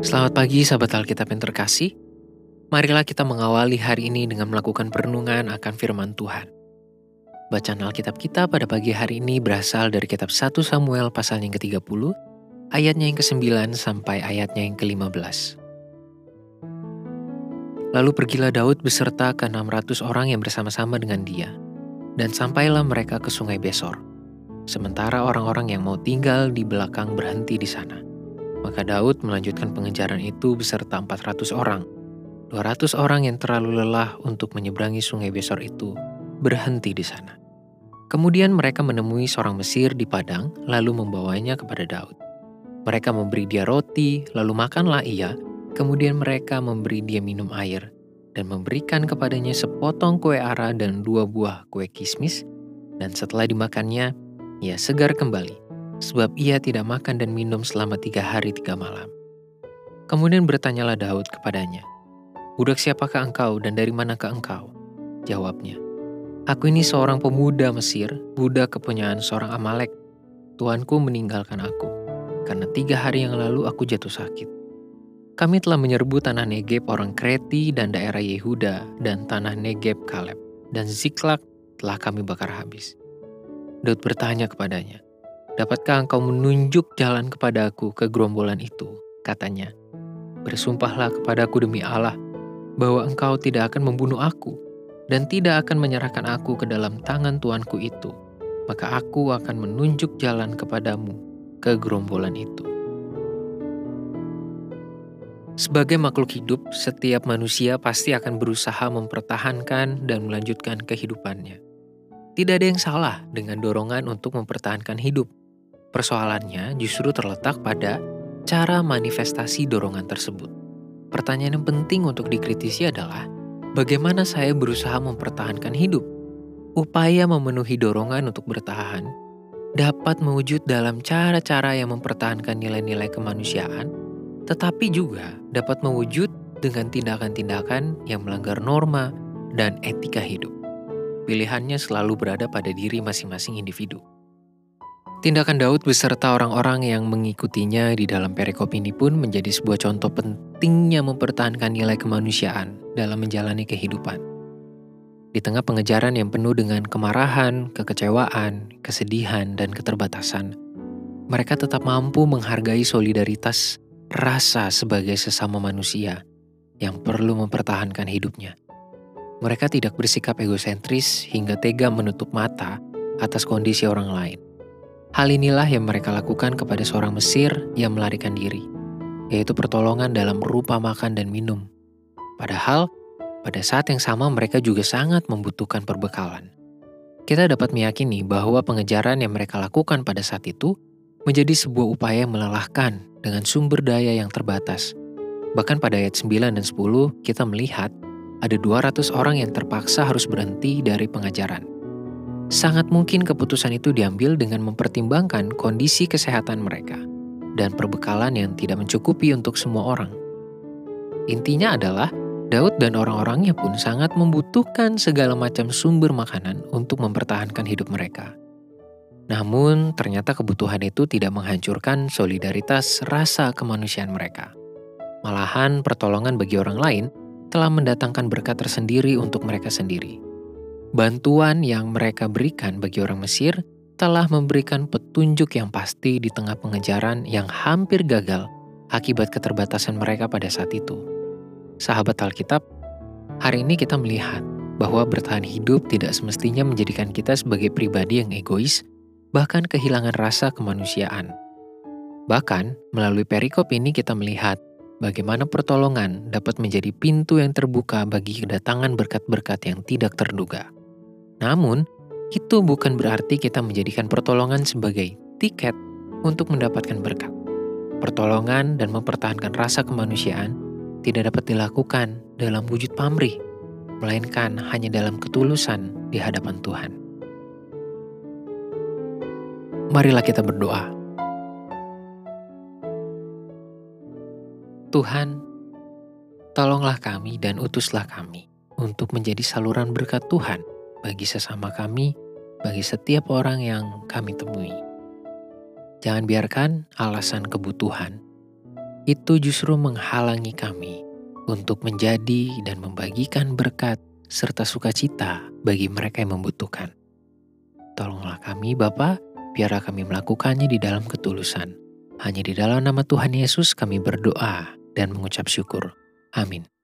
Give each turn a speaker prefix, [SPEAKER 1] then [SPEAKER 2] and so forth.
[SPEAKER 1] Selamat pagi sahabat Alkitab yang terkasih. Marilah kita mengawali hari ini dengan melakukan perenungan akan firman Tuhan. Bacaan Alkitab kita pada pagi hari ini berasal dari kitab 1 Samuel pasal yang ke-30, ayatnya yang ke-9 sampai ayatnya yang ke-15. Lalu pergilah Daud beserta ke 600 orang yang bersama-sama dengan dia, dan sampailah mereka ke sungai Besor. Sementara orang-orang yang mau tinggal di belakang berhenti di sana. Maka Daud melanjutkan pengejaran itu beserta 400 orang. 200 orang yang terlalu lelah untuk menyeberangi sungai Besor itu berhenti di sana. Kemudian mereka menemui seorang Mesir di padang, lalu membawanya kepada Daud. Mereka memberi dia roti, lalu makanlah ia, kemudian mereka memberi dia minum air, dan memberikan kepadanya sepotong kue ara dan dua buah kue kismis, dan setelah dimakannya, ia segar kembali sebab ia tidak makan dan minum selama tiga hari tiga malam. Kemudian bertanyalah Daud kepadanya, Budak siapakah engkau dan dari manakah engkau? Jawabnya, Aku ini seorang pemuda Mesir, budak kepunyaan seorang Amalek. Tuanku meninggalkan aku, karena tiga hari yang lalu aku jatuh sakit. Kami telah menyerbu tanah Negeb orang Kreti dan daerah Yehuda dan tanah Negeb Kaleb, dan Ziklak telah kami bakar habis. Daud bertanya kepadanya, Dapatkah engkau menunjuk jalan kepadaku ke gerombolan itu? Katanya. Bersumpahlah kepadaku demi Allah, bahwa engkau tidak akan membunuh aku, dan tidak akan menyerahkan aku ke dalam tangan tuanku itu. Maka aku akan menunjuk jalan kepadamu ke gerombolan itu. Sebagai makhluk hidup, setiap manusia pasti akan berusaha mempertahankan dan melanjutkan kehidupannya. Tidak ada yang salah dengan dorongan untuk mempertahankan hidup. Persoalannya justru terletak pada cara manifestasi dorongan tersebut. Pertanyaan yang penting untuk dikritisi adalah bagaimana saya berusaha mempertahankan hidup. Upaya memenuhi dorongan untuk bertahan dapat mewujud dalam cara-cara yang mempertahankan nilai-nilai kemanusiaan, tetapi juga dapat mewujud dengan tindakan-tindakan yang melanggar norma dan etika hidup. Pilihannya selalu berada pada diri masing-masing individu. Tindakan Daud beserta orang-orang yang mengikutinya di dalam perikop ini pun menjadi sebuah contoh pentingnya mempertahankan nilai kemanusiaan dalam menjalani kehidupan. Di tengah pengejaran yang penuh dengan kemarahan, kekecewaan, kesedihan, dan keterbatasan, mereka tetap mampu menghargai solidaritas rasa sebagai sesama manusia yang perlu mempertahankan hidupnya. Mereka tidak bersikap egosentris hingga tega menutup mata atas kondisi orang lain Hal inilah yang mereka lakukan kepada seorang Mesir yang melarikan diri, yaitu pertolongan dalam rupa makan dan minum. Padahal, pada saat yang sama mereka juga sangat membutuhkan perbekalan. Kita dapat meyakini bahwa pengejaran yang mereka lakukan pada saat itu menjadi sebuah upaya melelahkan dengan sumber daya yang terbatas. Bahkan pada ayat 9 dan 10 kita melihat ada 200 orang yang terpaksa harus berhenti dari pengajaran. Sangat mungkin keputusan itu diambil dengan mempertimbangkan kondisi kesehatan mereka dan perbekalan yang tidak mencukupi untuk semua orang. Intinya adalah Daud dan orang-orangnya pun sangat membutuhkan segala macam sumber makanan untuk mempertahankan hidup mereka. Namun, ternyata kebutuhan itu tidak menghancurkan solidaritas rasa kemanusiaan mereka. Malahan, pertolongan bagi orang lain telah mendatangkan berkat tersendiri untuk mereka sendiri. Bantuan yang mereka berikan bagi orang Mesir telah memberikan petunjuk yang pasti di tengah pengejaran yang hampir gagal akibat keterbatasan mereka pada saat itu. Sahabat Alkitab, hari ini kita melihat bahwa bertahan hidup tidak semestinya menjadikan kita sebagai pribadi yang egois, bahkan kehilangan rasa kemanusiaan. Bahkan, melalui perikop ini kita melihat bagaimana pertolongan dapat menjadi pintu yang terbuka bagi kedatangan berkat-berkat yang tidak terduga. Namun, itu bukan berarti kita menjadikan pertolongan sebagai tiket untuk mendapatkan berkat. Pertolongan dan mempertahankan rasa kemanusiaan tidak dapat dilakukan dalam wujud pamrih, melainkan hanya dalam ketulusan di hadapan Tuhan. Marilah kita berdoa. Tuhan, tolonglah kami dan utuslah kami untuk menjadi saluran berkat Tuhan bagi sesama kami, bagi setiap orang yang kami temui. Jangan biarkan alasan kebutuhan itu justru menghalangi kami untuk menjadi dan membagikan berkat serta sukacita bagi mereka yang membutuhkan. Tolonglah kami Bapa, biarlah kami melakukannya di dalam ketulusan. Hanya di dalam nama Tuhan Yesus kami berdoa dan mengucap syukur. Amin.